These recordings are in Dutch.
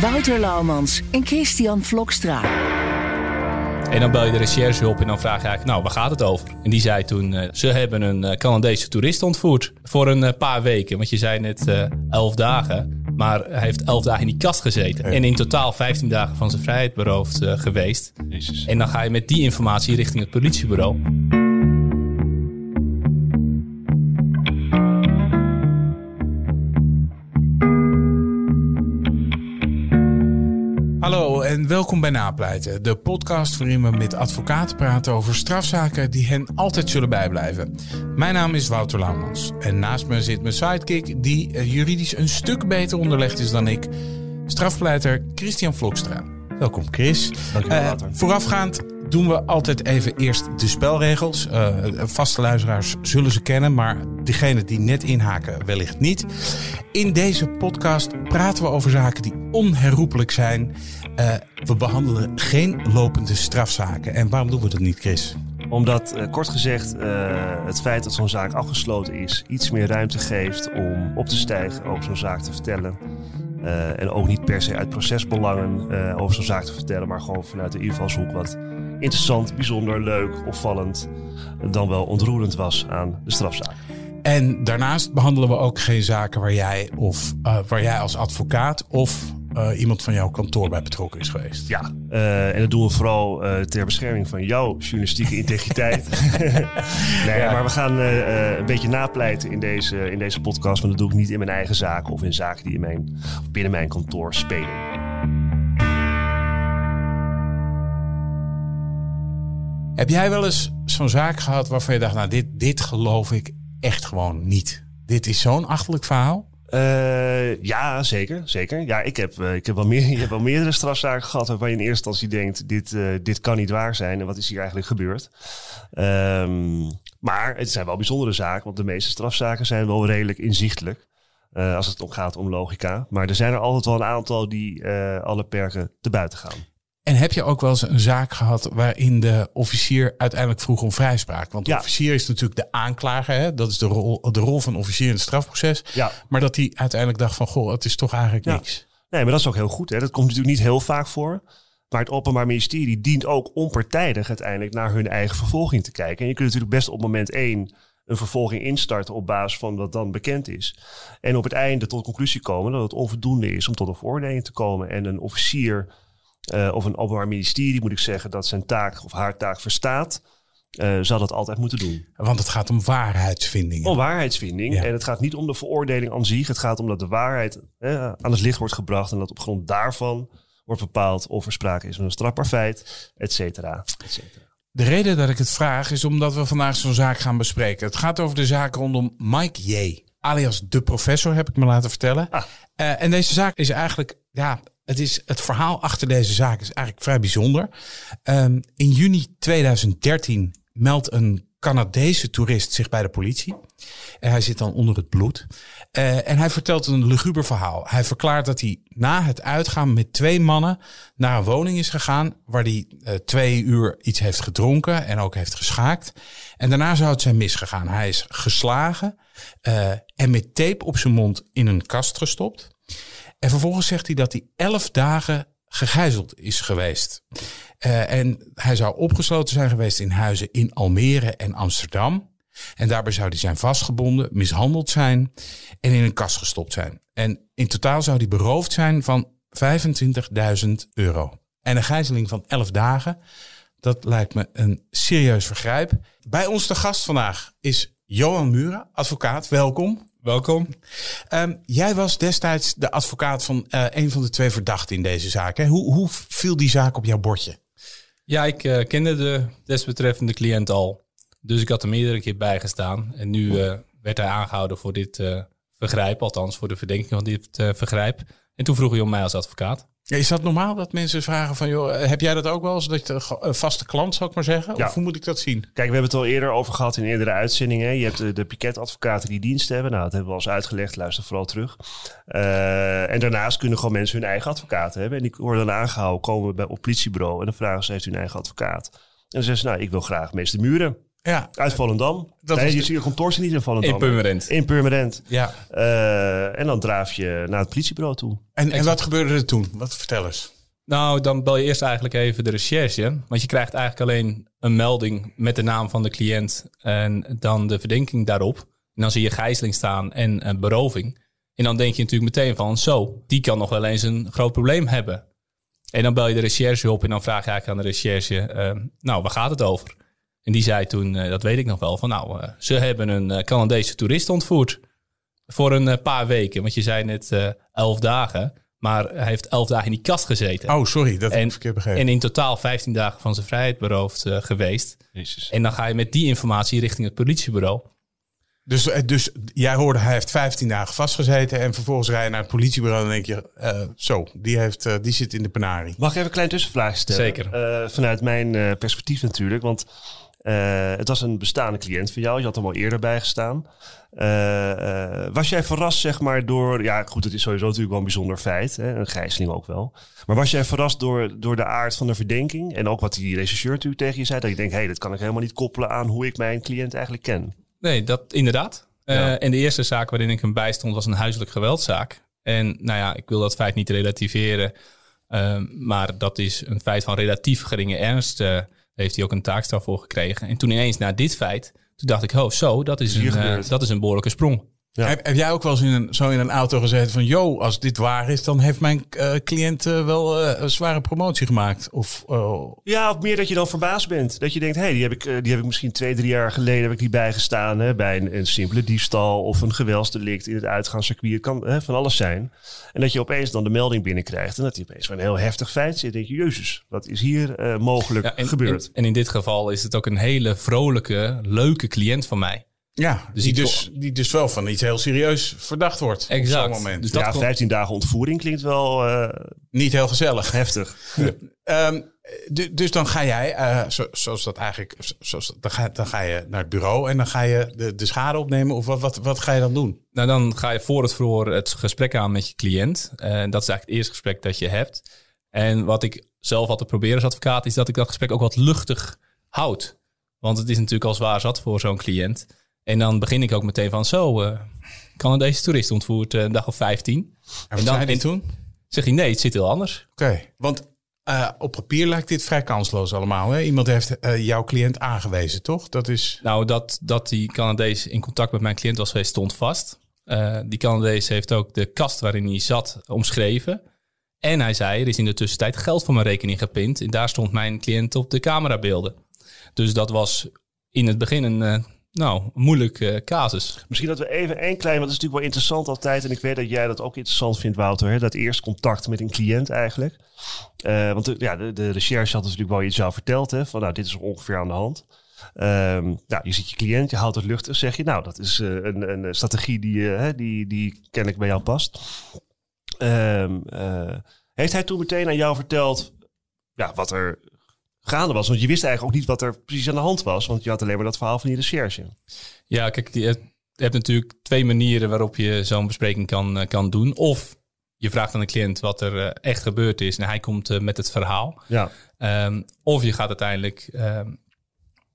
Wouter Laumans en Christian Vlokstra. En dan bel je de recherche op en dan vraag je eigenlijk, nou, waar gaat het over? En die zei toen, uh, ze hebben een uh, Canadese toerist ontvoerd voor een uh, paar weken. Want je zei net elf dagen, maar hij heeft elf dagen in die kast gezeten. En in totaal 15 dagen van zijn vrijheid beroofd geweest. Jezus. En dan ga je met die informatie richting het politiebureau. Hallo en welkom bij Napleiten, de podcast waarin we met advocaten praten over strafzaken die hen altijd zullen bijblijven. Mijn naam is Wouter Laumans en naast me zit mijn sidekick die juridisch een stuk beter onderlegd is dan ik, strafpleiter Christian Vlokstra. Welkom Chris. Dankjewel uh, Voorafgaand doen we altijd even eerst de spelregels. Uh, vaste luisteraars zullen ze kennen, maar diegenen die net inhaken wellicht niet. In deze podcast praten we over zaken die onherroepelijk zijn. Uh, we behandelen geen lopende strafzaken. En waarom doen we dat niet, Chris? Omdat, uh, kort gezegd, het feit dat zo'n zaak afgesloten is, iets meer ruimte geeft om op te stijgen, over zo'n zaak te vertellen. Uh, en ook niet per se uit procesbelangen uh, over zo'n zaak te vertellen, maar gewoon vanuit de invalshoek wat interessant, bijzonder, leuk, opvallend, dan wel ontroerend was aan de strafzaak. En daarnaast behandelen we ook geen zaken waar jij, of, uh, waar jij als advocaat of uh, iemand van jouw kantoor bij betrokken is geweest. Ja, uh, en dat doen we vooral uh, ter bescherming van jouw journalistieke integriteit. nee, ja. maar we gaan een beetje napleiten in deze, in deze podcast. Maar dat doe ik niet in mijn eigen zaken of in zaken die in mijn, of binnen mijn kantoor spelen. Heb jij wel eens zo'n zaak gehad waarvan je dacht, nou dit, dit geloof ik echt gewoon niet. Dit is zo'n achterlijk verhaal. Uh, ja, zeker. zeker. Ja, ik heb, uh, ik heb wel, meer, je hebt wel meerdere strafzaken gehad waarvan je in eerste instantie denkt, dit, uh, dit kan niet waar zijn en wat is hier eigenlijk gebeurd. Um, maar het zijn wel bijzondere zaken, want de meeste strafzaken zijn wel redelijk inzichtelijk. als het gaat om logica. Maar er zijn er altijd wel een aantal die alle perken te buiten gaan. En heb je ook wel eens een zaak gehad waarin de officier uiteindelijk vroeg om vrijspraak? Want de ja. officier is natuurlijk de aanklager. Hè? Dat is de rol, de rol van officier in het strafproces. Ja. Maar dat hij uiteindelijk dacht van, goh, het is toch eigenlijk ja. niks. Nee, maar dat is ook heel goed. Hè? Dat komt natuurlijk niet heel vaak voor. Maar het Openbaar Ministerie dient ook onpartijdig uiteindelijk naar hun eigen vervolging te kijken. En je kunt natuurlijk best op moment één een vervolging instarten op basis van wat dan bekend is. En op het einde tot de conclusie komen dat het onvoldoende is om tot een veroordeling te komen. En een officier uh, of een openbaar ministerie, moet ik zeggen, dat zijn taak of haar taak verstaat, uh, zal dat altijd moeten doen. Want het gaat om waarheidsvinding. Om waarheidsvinding. Ja. En het gaat niet om de veroordeling aan zich. Het gaat om dat de waarheid aan het licht wordt gebracht en dat op grond daarvan wordt bepaald of er sprake is van een strafbaar feit, et cetera, et cetera. De reden dat ik het vraag is omdat we vandaag zo'n zaak gaan bespreken. Het gaat over de zaak rondom Mike J. Alias de professor, heb ik me laten vertellen. Ah. Uh, en deze zaak is eigenlijk ja, het, is, het verhaal achter deze zaak is eigenlijk vrij bijzonder. Um, in juni 2013 meldt een Canadese toerist zich bij de politie. En hij zit dan onder het bloed. Uh, en hij vertelt een luguber verhaal. Hij verklaart dat hij na het uitgaan met twee mannen naar een woning is gegaan. Waar hij uh, twee uur iets heeft gedronken en ook heeft geschaakt. En daarna zou het zijn misgegaan. Hij is geslagen uh, en met tape op zijn mond in een kast gestopt. En vervolgens zegt hij dat hij elf dagen gegijzeld is geweest. Uh, en hij zou opgesloten zijn geweest in huizen in Almere en Amsterdam. En daarbij zou hij zijn vastgebonden, mishandeld zijn en in een kast gestopt zijn. En in totaal zou hij beroofd zijn van 25.000 euro. En een gijzeling van 11 dagen, dat lijkt me een serieus vergrijp. Bij ons de gast vandaag is Johan Muren, advocaat. Welkom. Welkom. Um, jij was destijds de advocaat van uh, een van de twee verdachten in deze zaak. Hè? Hoe, hoe viel die zaak op jouw bordje? Ja, ik uh, kende de desbetreffende cliënt al. Dus ik had er meerdere keer bij gestaan. En nu uh, werd hij aangehouden voor dit vergrijp. Althans, voor de verdenking van dit vergrijp. En toen vroeg hij om mij als advocaat. Ja, is dat normaal dat mensen vragen van, joh, heb jij dat ook wel eens? Dat je een vaste klant, zou ik maar zeggen? Ja. Of hoe moet ik dat zien? Kijk, we hebben het al eerder over gehad in eerdere uitzendingen. Je hebt de, de piketadvocaten die dienst hebben. Nou, dat hebben we al eens uitgelegd. Luister vooral terug. Eh, en daarnaast kunnen gewoon mensen hun eigen advocaat hebben. En die worden dan aangehouden, komen bij op het politiebureau. En dan vragen ze, heeft u een eigen advocaat? En dan zeggen ze, nou, ik wil graag meester Muren. Ja, Uit Volendam. Dat nee, is je de- ziet kantoor zit niet in Volendam. In Purmerend. In Purmerend. ja. Eh, en dan draaf je naar het politiebureau toe. En, en wat gebeurde er toen? Wat vertel eens. Nou, dan bel je eerst eigenlijk even de recherche. Want je krijgt eigenlijk alleen een melding met de naam van de cliënt en dan de verdenking daarop. En dan zie je gijzeling staan en een beroving. En dan denk je natuurlijk meteen van, zo, die kan nog wel eens een groot probleem hebben. En dan bel je de recherche op en dan vraag je eigenlijk aan de recherche, eh, nou, waar gaat het over? En die zei toen, eh, dat weet ik nog wel, van nou, eh, ze hebben een eh, Canadese toerist ontvoerd. Voor een paar weken, want je zei net eh, elf dagen. Maar hij heeft elf dagen in die kast gezeten. Oh, sorry, dat heb ik verkeerd begrepen. en in totaal 15 dagen van zijn vrijheid beroofd geweest. Jezus. En dan ga je met die informatie richting het politiebureau. Dus, dus jij hoorde, hij heeft 15 dagen vastgezeten en vervolgens rij je naar het politiebureau en dan denk je, eh, zo, die, heeft, eh, die zit in de penarie. Mag ik even een klein tussenvraag stellen? Zeker. Eh, vanuit mijn eh, perspectief natuurlijk. Want eh, het was een bestaande cliënt van jou. Je had hem al eerder bijgestaan. Eh, eh, was jij verrast, zeg maar, door... Ja, goed, het is sowieso natuurlijk wel een bijzonder feit. Hè? Een gijzeling ook wel. Maar was jij verrast door, door de aard van de verdenking? En ook wat die rechercheur natuurlijk tegen je zei? Dat je denkt, hé, hey, dat kan ik helemaal niet koppelen aan hoe ik mijn cliënt eigenlijk ken. Nee, dat inderdaad. Ja. en de eerste zaak waarin ik hem bijstond was een huiselijk geweldzaak. En nou ja, ik wil dat feit niet relativeren. maar dat is een feit van relatief geringe ernst. Heeft hij ook een taakstraf voor gekregen. En toen ineens na dit feit, toen dacht ik, oh zo, dat is, een, eh, dat is een behoorlijke sprong. Ja. Heb, heb jij ook wel eens in een, zo in een auto gezeten van, yo, als dit waar is, dan heeft mijn eh, cliënt eh, wel eh, een zware promotie gemaakt? Of, eh, Ja, of meer dat je dan verbaasd bent. Dat je denkt, hé, hey, die, heb ik, die heb ik misschien twee, drie jaar geleden heb ik die bijgestaan. Hè, bij een, een simpele diefstal of een geweldsdelict in het uitgaanscircuit. Het kan hè, van alles zijn. En dat je opeens dan de melding binnenkrijgt. En dat je opeens voor een heel heftig feit zit. Dan denk je, jezus, wat is hier eh, mogelijk Ja, en, gebeurd? En, en in dit geval is het ook een hele vrolijke, leuke cliënt van mij. Ja, Dus die, dus, die dus wel van iets heel serieus verdacht wordt op zo'n moment. Dus dat ja, kon- 15 dagen ontvoering klinkt wel eh, Niet heel gezellig. heftig. Ehm, du- dus dan ga jij, eh, zo, zoals dat eigenlijk, zo- zoals, dan, ga, dan ga je naar het bureau en dan ga je de, de schade opnemen. Of wat, wat, wat ga je dan doen? Nou, dan ga je voor het verhoor het gesprek aan met je cliënt. En dat is eigenlijk het eerste gesprek dat je hebt. En wat ik zelf altijd probeer als advocaat, is dat ik dat gesprek ook wat luchtig houd. Want het is natuurlijk al zwaar zat voor zo'n cliënt. En dan begin ik ook meteen van, zo, eh kan deze toerist ontvoerd eh, een dag of 15? En wat En dan- en- toen? Zeg je, nee, het zit heel anders. Oké, want eh, op papier lijkt dit vrij kansloos allemaal. Hè? Iemand heeft eh, jouw cliënt aangewezen, toch? Dat is... Nou, dat, dat die Canadees in contact met mijn cliënt was geweest, stond vast. Eh, die Canadees heeft ook de kast waarin hij zat omschreven. En hij zei, er is in de tussentijd geld van mijn rekening gepind. En daar stond mijn cliënt op de camerabeelden. Dus dat was in het begin een, eh, nou, een moeilijke casus. Misschien dat we even één klein, want het is natuurlijk wel interessant altijd. En ik weet dat jij dat ook interessant vindt, Wouter. Hè? Dat eerst contact met een cliënt eigenlijk. Eh, want de, ja, de, de recherche had natuurlijk wel iets jou verteld. Hè? Van nou, dit is ongeveer aan de hand. Ehm, nou, je ziet je cliënt, je haalt het luchtig. Zeg je, nou, dat is eh, een, een strategie die, eh, hè, die, die kennelijk bij jou past. Ehm, eh, heeft hij toen meteen aan jou verteld ja, wat er gaande was? Want je wist eigenlijk ook niet wat er precies aan de hand was. Want je had alleen maar dat verhaal van die recherche. Ja, kijk, je hebt, natuurlijk twee manieren waarop je zo'n bespreking kan, eh, kan doen. Of je vraagt aan de cliënt wat er eh, echt gebeurd is en hij komt eh, met het verhaal. Ja. Ehm, of je gaat uiteindelijk ehm,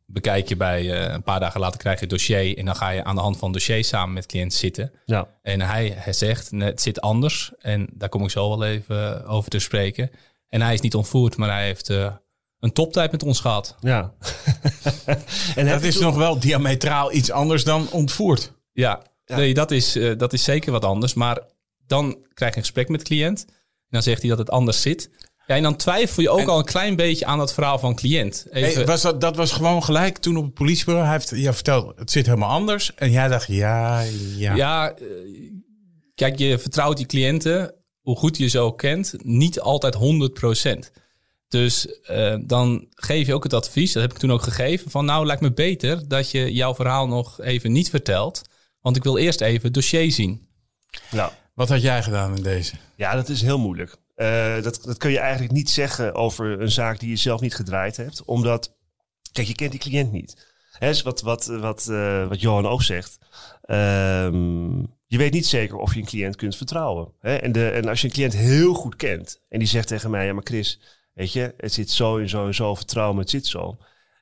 bekijk je bij een paar dagen later krijg je het dossier en dan ga je aan de hand van het dossier samen met cliënt zitten. Ja. En hij, hij zegt, nee, het zit anders en daar kom ik zo wel even over te spreken. En hij is niet ontvoerd, maar hij heeft een toptijd met ons gehad. Ja. en Dat is toen- nog wel diametraal iets anders dan ontvoerd. Ja, Nee, dat, is, eh, dat is zeker wat anders. Maar dan krijg je een gesprek met de cliënt. En dan zegt hij dat het anders zit. Ja, en dan twijfel je ook En- al een klein beetje aan dat verhaal van cliënt. Even, Hey, was dat, dat was gewoon gelijk toen op het politiebureau. Hij heeft je verteld, het zit helemaal anders. En jij dacht, ja, ja. Ja, eh, kijk, je vertrouwt je cliënten, hoe goed je ze ook kent, niet altijd 100%. Dus eh, dan geef je ook het advies, dat heb ik toen ook gegeven, van nou lijkt me beter dat je jouw verhaal nog even niet vertelt. Want ik wil eerst even het dossier zien. Ja. Wat had jij gedaan in deze? Ja, dat is heel moeilijk. Uh, dat, dat kun je eigenlijk niet zeggen over een zaak die je zelf niet gedraaid hebt. Omdat, kijk, je kent die cliënt niet. Hè, is wat, wat, wat, uh, wat Johan ook zegt. Um, je weet niet zeker of je een cliënt kunt vertrouwen. Hè? En, de, en als je een cliënt heel goed kent en die zegt tegen mij: Ja, maar Chris, weet je, het zit zo en zo en zo, vertrouw me, het zit zo.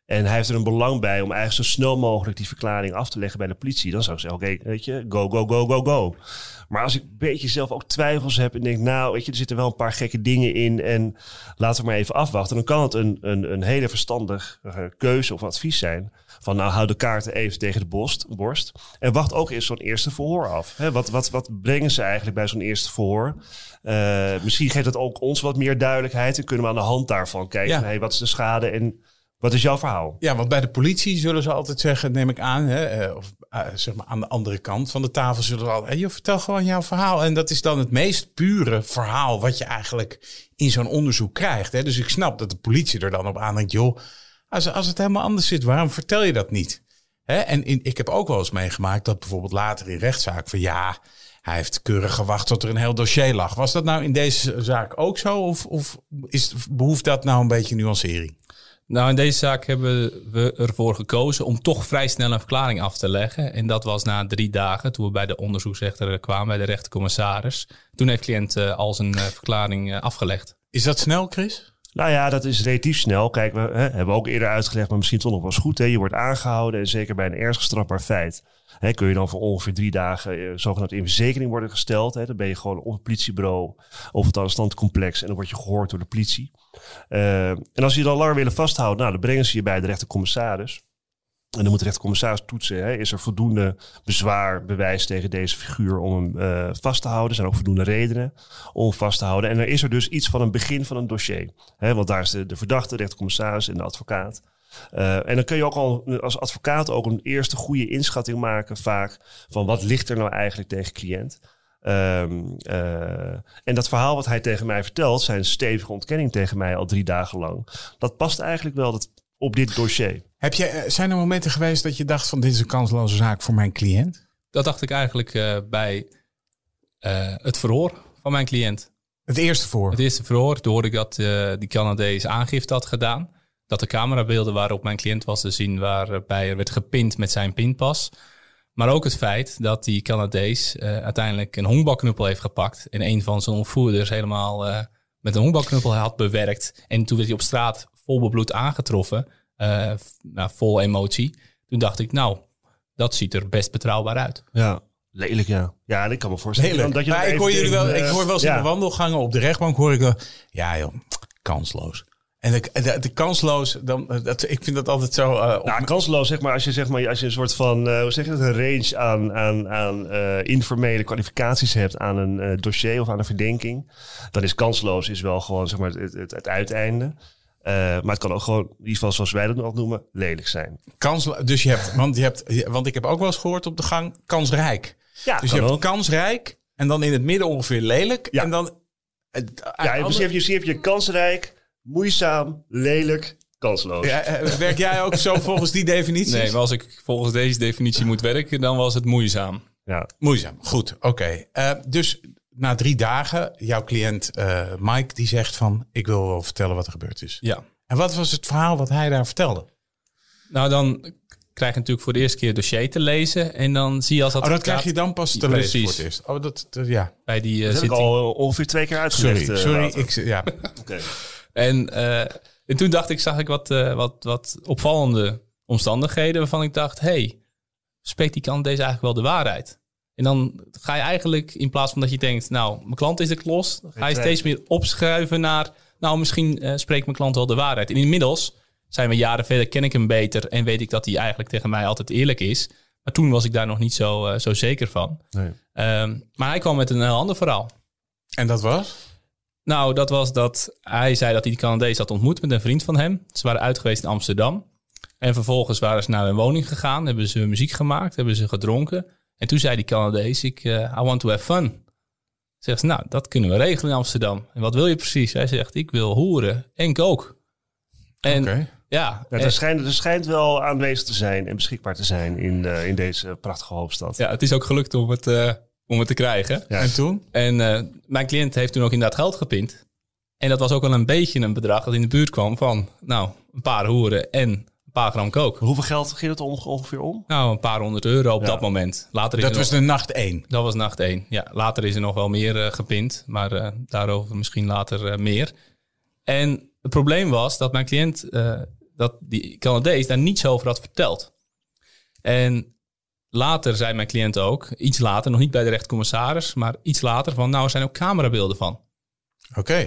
En hij heeft er een belang bij om eigenlijk zo snel mogelijk die verklaring af te leggen bij de politie. Dan zou ik zeggen, oké, weet je, go, go, go, go, go. Maar als ik een beetje zelf ook twijfels heb en denk, nou, weet je, er zitten wel een paar gekke dingen in en laten we maar even afwachten. Dan kan het een, een, een hele verstandige keuze of advies zijn. Van nou, hou de kaarten even tegen de borst. borst en wacht ook eens zo'n eerste verhoor af. He, wat, wat, wat brengen ze eigenlijk bij zo'n eerste verhoor? Uh, misschien geeft dat ook ons wat meer duidelijkheid en kunnen we aan de hand daarvan kijken. Ja. Hey, wat is de schade en wat is jouw verhaal? Ja, want bij de politie zullen ze altijd zeggen, neem ik aan, hè, eh, of uh, zeg maar aan de andere kant van de tafel zullen ze altijd, je vertel gewoon jouw verhaal. En dat is dan het meest pure verhaal wat je eigenlijk in zo'n onderzoek krijgt. Hè. Dus ik snap dat de politie er dan op aandenkt, joh, als, als het helemaal anders zit, waarom vertel je dat niet? Hè? En in, ik heb ook wel eens meegemaakt dat bijvoorbeeld later in rechtszaak van ja, hij heeft keurig gewacht tot er een heel dossier lag. Was dat nou in deze zaak ook zo? Of, of is, behoeft dat nou een beetje nuancering? Nou, in deze zaak hebben we ervoor gekozen om toch vrij snel een verklaring af te leggen. En dat was na drie dagen, toen we bij de onderzoeksrechter kwamen, bij de rechtercommissaris. Toen heeft cliënt uh, al zijn uh, verklaring uh, afgelegd. Is dat snel, Chris? Nou ja, dat is relatief snel. Kijk, we hè, hebben we ook eerder uitgelegd, maar misschien toch nog wel eens goed. Hè? Je wordt aangehouden en zeker bij een ernstig strafbaar feit Hè, kun je dan voor ongeveer drie dagen uh, zogenaamd in verzekering worden gesteld. Hè? Dan ben je gewoon op het politiebureau of het arrestantcomplex en dan word je gehoord door de politie. Uh, en als je dan langer willen vasthouden, nou, dan brengen ze je bij de rechtercommissaris. En dan moet de rechtercommissaris toetsen. Hè? Is er voldoende bezwaar, bewijs tegen deze figuur om hem uh, vast te houden? Er zijn ook voldoende redenen om vast te houden. En er is er dus iets van een begin van een dossier. Hè? Want daar is de, de verdachte, de rechtercommissaris en de advocaat. Uh, en dan kun je ook al als advocaat ook een eerste goede inschatting maken vaak van wat ligt er nou eigenlijk tegen cliënt. Um, uh, en dat verhaal wat hij tegen mij vertelt, zijn stevige ontkenning tegen mij al drie dagen lang, dat past eigenlijk wel dat, op dit dossier. Heb je, eh, zijn er momenten geweest dat je dacht van dit is een kansloze zaak voor mijn cliënt? Dat dacht ik eigenlijk uh, bij uh, het verhoor van mijn cliënt. Het eerste verhoor? Het eerste verhoor, toen hoorde ik dat die Canadees aangifte had gedaan dat de camerabeelden waarop mijn cliënt was te zien, waarbij er werd gepind met zijn pinpas. Maar ook het feit dat die Canadees uh, uiteindelijk een honkbalknuppel heeft gepakt. En een van zijn ontvoerders helemaal uh, met een honkbalknuppel had bewerkt. En toen werd hij op straat vol bebloed aangetroffen. Uh, nou, vol emotie. Toen dacht ik, nou, dat ziet er best betrouwbaar uit. Ja, lelijk ja. Ja, ik kan me voorstellen. Dat je maar ik hoor, jullie wel, ik hoor wel eens ja. in de wandelgangen op de rechtbank hoor ik wel... Ja joh, kansloos. En de, de, de, kansloos, dan, dat, ik vind dat altijd zo. Uh, nou, kansloos, zeg maar, als je, zeg maar, als je een soort van, uh, hoe zeg je dat, een range aan, aan, aan uh, informele kwalificaties hebt aan een dossier of aan een verdenking, dan is kansloos is wel gewoon, zeg maar, het, het, het uiteinde. maar het kan ook gewoon, in ieder geval zoals wij dat nog noemen, lelijk zijn. Kansloos, dus je hebt, want, je hebt, want ik heb ook wel eens gehoord op de gang, kansrijk. Ja, dus je hebt kansrijk en dan in het midden ongeveer lelijk. Ja. En dan. Ja, in principe heb je kansrijk moeizaam, lelijk, kansloos. Ja, eh, werk jij ook zo volgens die definitie? Nee, maar als ik volgens deze definitie moet werken, dan was het moeizaam. Ja. Moeizaam, goed, oké. Okay. Uh, eh, dus na drie dagen, jouw cliënt uh, Mike, die zegt van... ik wil wel vertellen wat er gebeurd is. Ja. En wat was het verhaal wat hij daar vertelde? Nou, dan krijg je natuurlijk voor de eerste keer het dossier te lezen. En dan zie je als dat. Oh, dat krijg je dan pas te ja, lezen voor het eerst. Oh, dat, dat ja. Bij die uh, zitting. al ongeveer twee keer uitgelegd. Sorry, sorry. ik, ja. okay. En, uh, en toen dacht ik, zag ik wat, uh, wat, wat opvallende omstandigheden waarvan ik dacht, hey, spreekt die kant deze eigenlijk wel de waarheid? En dan ga je eigenlijk, in plaats van dat je denkt, nou, mijn klant is de klos, ga je steeds meer opschuiven naar, nou, misschien uh, spreekt mijn klant wel de waarheid. En inmiddels zijn we jaren verder, ken ik hem beter en weet ik dat hij eigenlijk tegen mij altijd eerlijk is. Maar toen was ik daar nog niet zo, uh, zo zeker van. Nee. Um, maar hij kwam met een heel ander verhaal. En dat was? Nou, dat was dat hij zei dat hij die Canadees had ontmoet met een vriend van hem. Ze waren uit geweest in Amsterdam. En vervolgens waren ze naar hun woning gegaan, hebben ze muziek gemaakt, hebben ze gedronken. En toen zei die Canadees, ik, uh, I want to have fun. Zegt ze, nou, dat kunnen we regelen in Amsterdam. En wat wil je precies? Hij zegt, ik wil hoeren en kook. En okay. ja. ja er, schijnt, er schijnt wel aanwezig te zijn en beschikbaar te zijn in, uh, in deze prachtige hoofdstad. Ja, het is ook gelukt om het... Uh, om het te krijgen. Ja. En toen? En eh, mijn cliënt heeft toen ook inderdaad geld gepind. En dat was ook wel een beetje een bedrag dat in de buurt kwam van, nou, een paar hoeren en een paar gram kook. Hoeveel geld ging het ongeveer om? Nou, een paar honderd euro op Ja. dat moment. Later is Dat was nog- de nacht één. dat was nacht één. Ja, later is er nog wel meer eh, gepind, maar eh, daarover misschien later eh, meer. En het probleem was dat mijn cliënt, eh, dat die Canadees, daar niets over had verteld. En later zei mijn cliënt ook, iets later, nog niet bij de rechtcommissaris, maar iets later van, nou, er zijn ook camerabeelden van. Oké.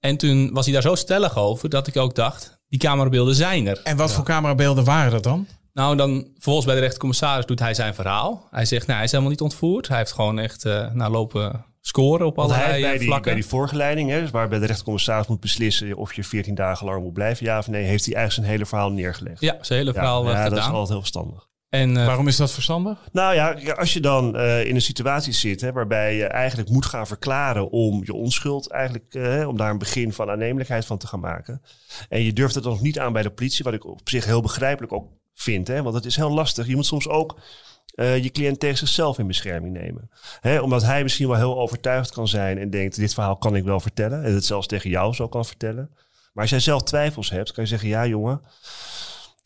En toen was hij daar zo stellig over dat ik ook dacht, die camerabeelden zijn er. En wat voor camerabeelden waren dat dan? Nou, dan vervolgens bij de rechtercommissaris doet hij zijn verhaal. Hij zegt, nou, hij is helemaal niet ontvoerd. Hij heeft gewoon echt uh, nou, lopen scoren op hij allerlei heeft bij eh, die, vlakken. bij die voorgeleiding, hè, dus waarbij de rechtercommissaris moet beslissen of je 14 dagen lang moet blijven, ja of nee, heeft hij eigenlijk zijn hele verhaal neergelegd. Ja, zijn hele Ja, verhaal eh, ja, dat is altijd heel verstandig. En eh, Waarom is dat verstandig? Nou ja, als je dan eh, in een situatie zit hè, waarbij je eigenlijk moet gaan verklaren om je onschuld, eigenlijk eh, om daar een begin van aannemelijkheid van te gaan maken. En je durft het dan nog niet aan bij de politie, wat ik op zich heel begrijpelijk ook vind, hè, want het is heel lastig. Je moet soms ook eh, je cliënt tegen zichzelf in bescherming nemen. Hè, omdat hij misschien wel heel overtuigd kan zijn en denkt, dit verhaal kan ik wel vertellen. En het zelfs tegen jou zo kan vertellen. Maar als jij zelf twijfels hebt, kan je zeggen, ja jongen,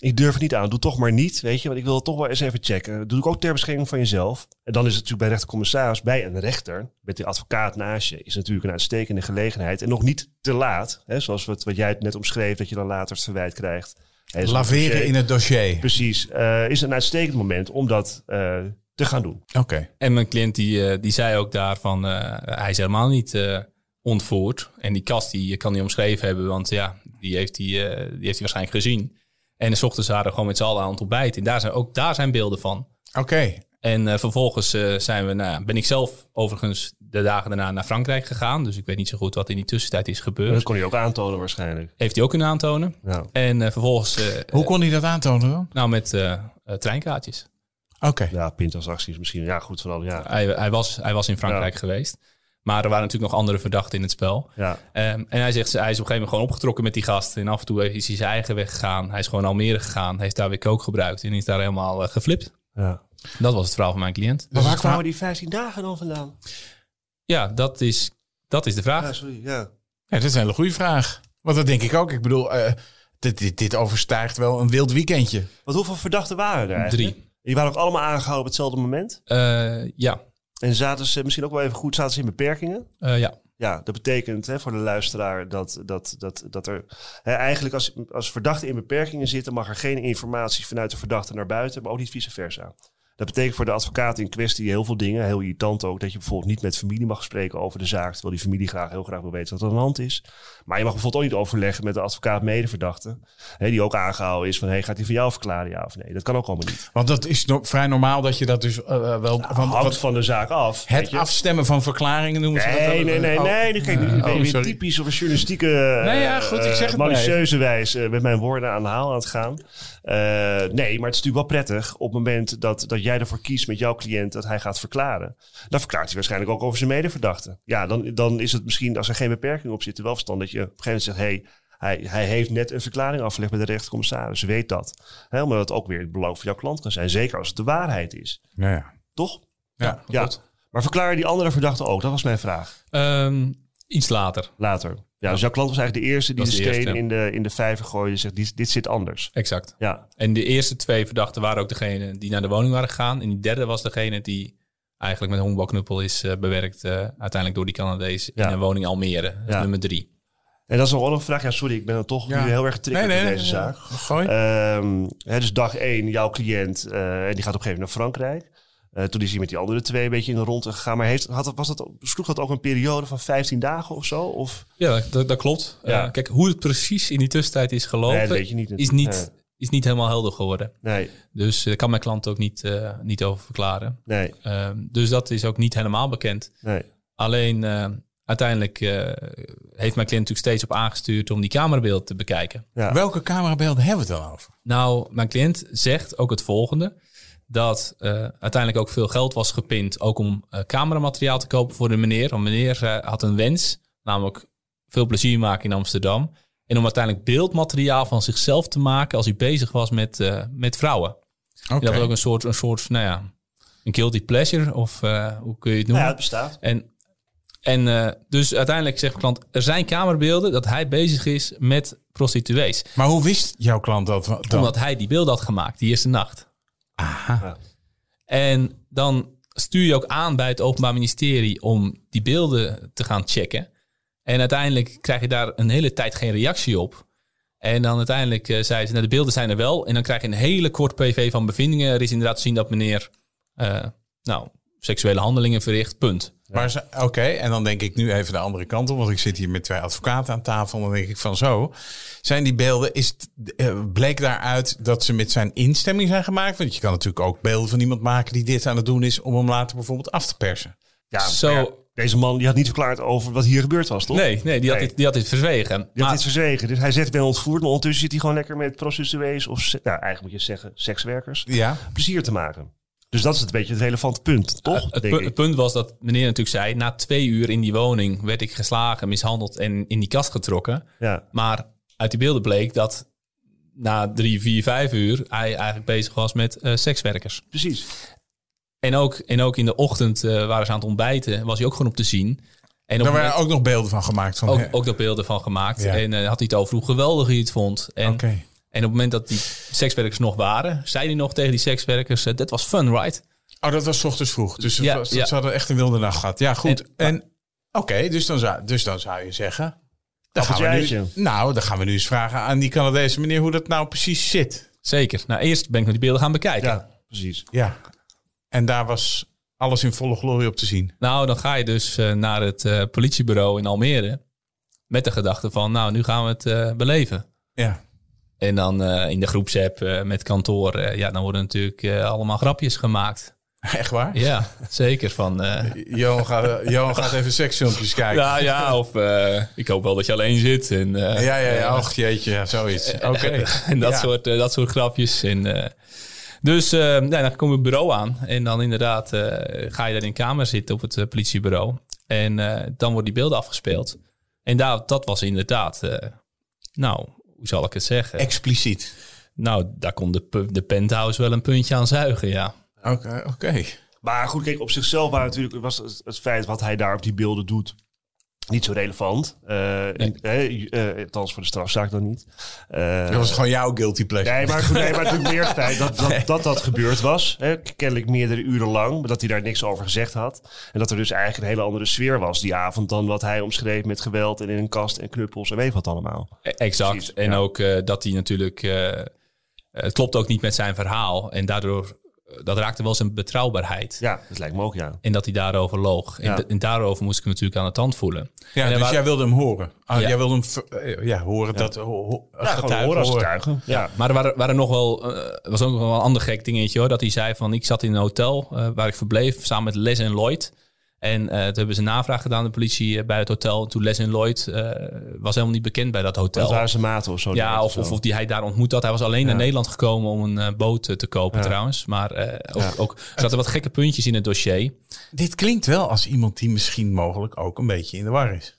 ik durf het niet aan. Doe toch maar niet, weet je. Want ik wil het toch wel eens even checken. Dat doe ik ook ter bescherming van jezelf. En dan is het natuurlijk bij rechtercommissaris, bij een rechter, met de advocaat naast je, is natuurlijk een uitstekende gelegenheid. En nog niet te laat, hè, zoals wat, wat jij het net omschreef, dat je dan later het verwijt krijgt. Hè, Laveren dossier. in het dossier. Precies, eh, is een uitstekend moment om dat eh, te gaan doen. Oké. En mijn cliënt die, eh, die zei ook daarvan, eh hij is helemaal niet eh, ontvoerd. En die kast die kan hij omschreven hebben, want ja, die heeft hij, die heeft hij waarschijnlijk gezien. En de ochtends waren we gewoon met z'n allen aan het ontbijten. En daar zijn, ook daar zijn beelden van. Oké. En eh, vervolgens eh, zijn we, nou, ben ik zelf overigens de dagen daarna naar Frankrijk gegaan. Dus ik weet niet zo goed wat in die tussentijd is Dat gebeurd. kon hij ook aantonen waarschijnlijk. Heeft hij ook kunnen aantonen. Ja. En eh, vervolgens, eh, Hoe kon hij dat aantonen dan? nou met treinkaartjes. Oké. Ja, pintasacties misschien. Ja, goed van al. Ja. Hij, hij, was, hij was in Frankrijk geweest. Maar er waren natuurlijk nog andere verdachten in het spel. ja. Ehm, en hij zegt, hij is op een gegeven moment gewoon opgetrokken met die gast. En af en toe is hij zijn eigen weg gegaan. Hij is gewoon Almere gegaan. Heeft daar weer kook gebruikt. En is daar helemaal eh, geflipt. ja. Dat was het verhaal van mijn cliënt. Dus waar kwamen die 15 dagen dan vandaan? Ja, dat is, dat is de vraag. Ja, sorry. Ja. Ja, dat is een hele goede vraag. Want dat denk ik ook. Ik bedoel, eh, dit, dit, dit overstijgt wel een wild weekendje. Want hoeveel verdachten waren er eigenlijk? Drie. Die waren ook allemaal aangehouden op hetzelfde moment. Eh, ja. En zaten ze misschien ook wel even goed, zaten ze in beperkingen? Eh, ja. Ja, dat betekent hè, voor de luisteraar dat, dat, dat, dat er hè, eigenlijk als, als verdachten in beperkingen zitten, mag er geen informatie vanuit de verdachte naar buiten, maar ook niet vice versa. Dat betekent voor de advocaat in kwestie heel veel dingen. Heel irritant ook dat je bijvoorbeeld niet met familie mag spreken over de zaak. Terwijl die familie graag heel graag wil weten wat er aan de hand is. Maar je mag bijvoorbeeld ook niet overleggen met de advocaat medeverdachte. Hè, die ook aangehouden is van hey, gaat hij van jou verklaren ja of nee. Dat kan ook allemaal niet. Want dat is no- vrij normaal dat je dat dus eh, wel... want Hangt wat- van de zaak af. het afstemmen van verklaringen noemen ze dat Nee, dan? nee, nee, Oh. nee. Eh, ben je oh, weer typisch op een journalistieke Nee, ja, goed, ik eh, zeg het maar malicieuze wijze met mijn woorden aan de haal aan het gaan. Eh, nee, maar het is natuurlijk wel prettig op het moment dat, dat jij ervoor kiest met jouw cliënt dat hij gaat verklaren. Dan verklaart hij waarschijnlijk ook over zijn medeverdachte. Ja, dan, dan is het misschien, als er geen beperking op zit, wel verstand dat je op een gegeven moment zegt, hey, hij, hij heeft net een verklaring afgelegd bij de rechtercommissaris. Weet dat. Hè, omdat het ook weer het belang van jouw klant kan zijn. Zeker als het de waarheid is. Ja, ja. Toch? Ja, Ja. Maar verklaar die andere verdachte ook? Dat was mijn vraag. Ehm, iets later. Later. Ja, dus jouw klant was eigenlijk de eerste die de steen eerste, in, de, in de vijver gooide en zegt, dit, dit zit anders. Exact. Ja, En de eerste twee verdachten waren ook degene die naar de woning waren gegaan. En die derde was degene die eigenlijk met een honkbalknuppel is eh, bewerkt. eh, uiteindelijk door die Canadees Ja. in een woning Almere. Dat is Ja. nummer drie. en dat is nog wel een vraag. Ja, sorry, ik ben dan toch Ja. nu heel erg getriggerd Nee, nee, door nee, deze nee, zaak. Gooi. Ehm, hè, dus dag één, jouw cliënt, eh, en die gaat op een gegeven moment naar Frankrijk. Eh, toen is hij met die andere twee een beetje in de ronde gegaan. Maar heeft, had, was dat, sloeg dat ook een periode van 15 dagen of zo? Of? Ja, dat, dat klopt. Ja. Eh, kijk, hoe het precies in die tussentijd is gelopen, Nee, dat weet je niet is, niet, is niet helemaal helder geworden. Nee, Dus daar kan mijn klant ook niet, eh, niet over verklaren. nee, Ehm, dus dat is ook niet helemaal bekend. nee. Alleen eh, uiteindelijk eh, heeft mijn cliënt natuurlijk steeds op aangestuurd om die camerabeeld te bekijken. Ja. Welke camerabeelden hebben we het dan over? Nou, mijn cliënt zegt ook het volgende. Dat eh, uiteindelijk ook veel geld was gepind. Ook om eh, cameramateriaal te kopen voor de meneer. Want meneer eh, had een wens. Namelijk veel plezier maken in Amsterdam. En om uiteindelijk beeldmateriaal van zichzelf te maken. Als hij bezig was met, eh, met vrouwen. Oké. Dat was ook een soort, een soort nou ja, een guilty pleasure of eh, hoe kun je het noemen? ja, het bestaat. En, en eh, dus uiteindelijk zegt de klant, er zijn kamerbeelden dat hij bezig is met prostituees. Maar hoe wist jouw klant dat? dan? Omdat hij die beelden had gemaakt, die eerste nacht. Aha. En dan stuur je ook aan bij het Openbaar Ministerie om die beelden te gaan checken. En uiteindelijk krijg je daar een hele tijd geen reactie op. En dan uiteindelijk uh, zei ze, nou, de beelden zijn er wel. En dan krijg je een hele kort PV van bevindingen. Er is inderdaad te zien dat meneer, uh, nou, seksuele handelingen verricht, punt. Maar oké, en dan denk ik nu even de andere kant op, want ik zit hier met twee advocaten aan tafel. Dan denk ik van zo, zijn die beelden, is het, eh, bleek daaruit dat ze met zijn instemming zijn gemaakt? Want je kan natuurlijk ook beelden van iemand maken die dit aan het doen is, om hem later bijvoorbeeld af te persen. Ja, Zo- deze man die had niet verklaard over wat hier gebeurd was, toch? Nee, nee, die had, Nee. Dit, die had dit verzwegen. Die had dit verzwegen. Dus hij zegt, ben ontvoerd. Maar ondertussen zit hij gewoon lekker met prostituees of, nou, eigenlijk moet je zeggen, sekswerkers, Ja, plezier te maken. Dus dat is het beetje het relevante punt, toch? Het, denk pu- ik. het punt was dat meneer natuurlijk zei... na twee uur in die woning werd ik geslagen, mishandeld en in die kast getrokken. Ja. Maar uit die beelden bleek dat na drie, vier, vijf uur... hij eigenlijk bezig was met eh, sekswerkers. Precies. En ook, en ook in de ochtend eh, waren ze aan het ontbijten, was hij ook gewoon op te zien. En daar waren ook nog beelden van gemaakt. Van, ook, ook daar beelden van gemaakt. Ja. En eh, had hij het over hoe geweldig hij het vond. En, Oké. En op het moment dat die sekswerkers nog waren, zei hij nog tegen die sekswerkers: eh, That was fun, right? Oh, dat was 's ochtends vroeg. Dus het Ja, was, ja. ze hadden echt een wilde nacht gehad. Ja, goed. En- En, oké, dus, dan zou, dus dan zou je zeggen... Dan gaan we nu, nou, dan gaan we nu eens vragen aan die Canadese meneer hoe dat nou precies zit. Zeker. Nou, eerst ben ik nog die beelden gaan bekijken. Ja, precies. Ja. En daar was alles in volle glorie op te zien. Nou, dan ga je dus eh, naar het eh, politiebureau in Almere. Met de gedachte van, nou, nu gaan we het eh, beleven. Ja. En dan eh, in de groepsapp eh, met kantoor, eh, ja, dan worden natuurlijk allemaal grapjes gemaakt. Echt waar? Ja, zeker. Van, Johan, gaat, Johan gaat even seksfilmpjes kijken. ja, ja, of ik hoop wel dat je alleen zit. En, ja, ja, ja. Och, jeetje, ja, zoiets. Oké. en dat, Ja. soort, dat soort grapjes. En, dus nou, dan kom je het bureau aan. En dan inderdaad ga je daar in de kamer zitten op het politiebureau. En dan worden die beelden afgespeeld. En daar, dat was inderdaad, nou, hoe zal ik het zeggen? Expliciet. nou, daar kon de, de penthouse wel een puntje aan zuigen, ja. Oké, oké. Maar goed, kijk, op zichzelf waren natuurlijk, was het, het feit wat hij daar op die beelden doet niet zo relevant. Eh eh, eh, althans voor de strafzaak dan niet. Eh, Dat was gewoon jouw guilty pleasure. Nee, maar, goed, nee, maar natuurlijk meer feit dat dat, dat, dat gebeurd was. Hè, kennelijk meerdere uren lang. Maar dat hij daar niks over gezegd had. En dat er dus eigenlijk een hele andere sfeer was die avond dan wat hij omschreef met geweld en in een kast en knuppels en weet wat allemaal. E- Exact. Precies, en ja. ook eh, dat hij natuurlijk... eh, het klopt ook niet met zijn verhaal. En daardoor, dat raakte wel zijn betrouwbaarheid. Ja, dat lijkt me ook, ja. En dat hij daarover loog. Ja. En, en daarover moest ik hem natuurlijk aan de tand voelen. Ja, En dus waren- jij wilde hem horen. Ja. Jij wilde hem eh, ja, horen dat... Ho, ho, Ja, gewoon getuigen horen als getuigen. Ja. Maar er waren, waren nog wel, eh, was ook nog wel een ander gek dingetje hoor. Dat hij zei van, ik zat in een hotel eh, waar ik verbleef samen met Les en Lloyd. En eh, toen hebben ze een navraag gedaan, de politie eh, bij het hotel. Toen Les en Lloyd eh, was helemaal niet bekend bij dat hotel. Dat waren zijn maten of zo. Ja, of, of, of die hij daar ontmoet had. Hij was alleen naar Nederland gekomen om een boot te kopen Ja. trouwens. Maar eh, ook, ook, er zaten wat gekke puntjes in het dossier. Dit klinkt wel als iemand die misschien mogelijk ook een beetje in de war is.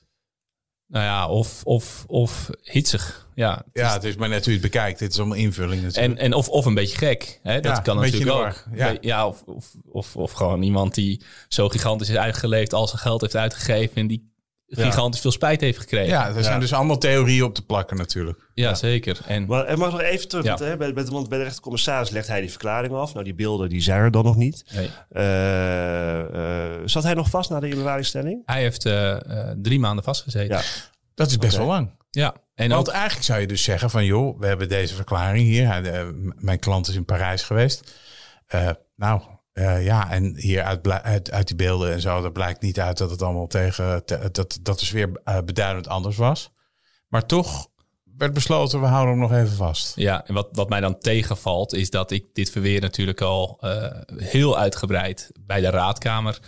Nou ja, of, of, of hitsig. Ja, Ja, het is maar net hoe je het bekijkt. Dit is allemaal invulling natuurlijk. En, en of, of een beetje gek. Hè? Dat Ja, kan natuurlijk ook. ja. Ja, of, of, of, of gewoon iemand die zo gigantisch is uitgeleefd als zijn geld heeft uitgegeven en die gigantisch veel spijt heeft gekregen. ja, er zijn dus allemaal theorieën op te plakken natuurlijk. Ja, zeker. En Maar en mag nog even terug, Ja. want, hè, bij, bij, want bij de rechtercommissaris legt hij die verklaring af. Nou, die beelden die zijn er dan nog niet. nee, Eh, eh, zat hij nog vast na de inbewaringstelling? hij heeft eh, drie maanden vastgezeten. Ja. Ja. Dat is best wel lang. En Want ook, eigenlijk zou je dus zeggen van... joh, we hebben deze verklaring hier. Mijn klant is in Parijs geweest. Eh, nou, eh, ja, en hier uit, uit, uit die beelden en zo... dat blijkt niet uit dat het allemaal tegen... te- dat, dat de sfeer eh, beduidend anders was. Maar toch werd besloten, we houden hem nog even vast. ja, en wat, wat mij dan tegenvalt is dat ik dit verweer natuurlijk al eh, heel uitgebreid bij de raadkamer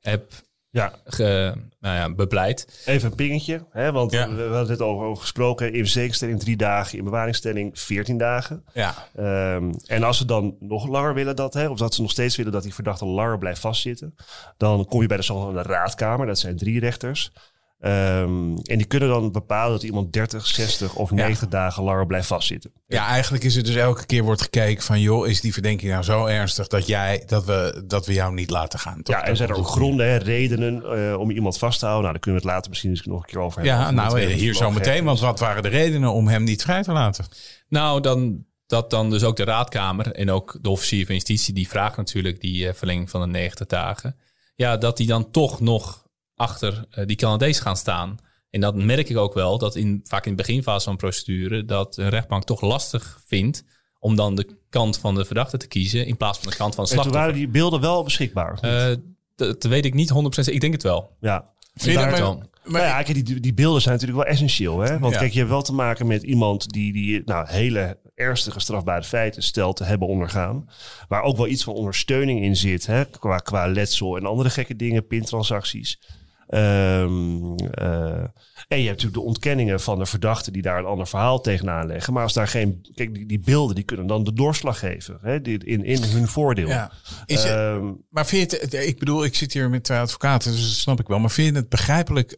heb Ja, ge, nou ja, bepleit. even een pingetje. Hè, want Ja. we, we hadden het over, over gesproken. In zekerstelling drie dagen, in bewaringstelling 14 dagen. Ja, Ehm, en als ze dan nog langer willen dat, hè, of dat ze nog steeds willen dat die verdachte langer blijft vastzitten, dan kom je bij de zogenaamde raadkamer. Dat zijn drie rechters. Ehm, en die kunnen dan bepalen dat iemand 30, 60 of 90 dagen langer blijft vastzitten. Ja, eigenlijk is het dus elke keer wordt gekeken van... joh, is die verdenking nou zo ernstig dat, jij, dat, we, dat we jou niet laten gaan? Toch? Ja, en zijn er ook gronden, hè, redenen eh, om iemand vast te houden? Nou, daar kunnen we het later misschien eens nog een keer over hebben. Ja, nou eh, hier zo meteen. Want wat waren de redenen om hem niet vrij te laten? Nou, dan, dat dan dus ook de raadkamer en ook de officier van justitie... die vraagt natuurlijk die eh, verlenging van de 90 dagen. Ja, dat die dan toch nog achter eh, die Canadees gaan staan. En dat merk ik ook wel, dat in, vaak in de beginfase van een procedure... dat een rechtbank toch lastig vindt om dan de kant van de verdachte te kiezen... in plaats van de kant van de En toen slachtoffer. waren die beelden wel beschikbaar. Eh, dat weet ik niet 100%. Ik denk het wel. ja. Vind je wel? Maar ja, kijk, die, die beelden zijn natuurlijk wel essentieel. Hè? Want Ja. kijk, je hebt wel te maken met iemand die, die nou, hele ernstige strafbare feiten stelt te hebben ondergaan. Waar ook wel iets van ondersteuning in zit. Hè? Qua, qua letsel en andere gekke dingen, pintransacties. Ehm, eh, en je hebt natuurlijk de ontkenningen van de verdachten die daar een ander verhaal tegenaan leggen. Maar als daar geen. Kijk, die, die beelden die kunnen dan de doorslag geven. Hè? Die, in, in hun voordeel. Ja. Is het, Ehm, maar vind je het, ik bedoel, ik zit hier met twee advocaten, dus dat snap ik wel. Maar vind je het begrijpelijk?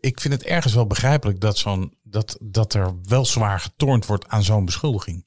Ik vind het ergens wel begrijpelijk dat, zo'n, dat, dat er wel zwaar getornd wordt aan zo'n beschuldiging.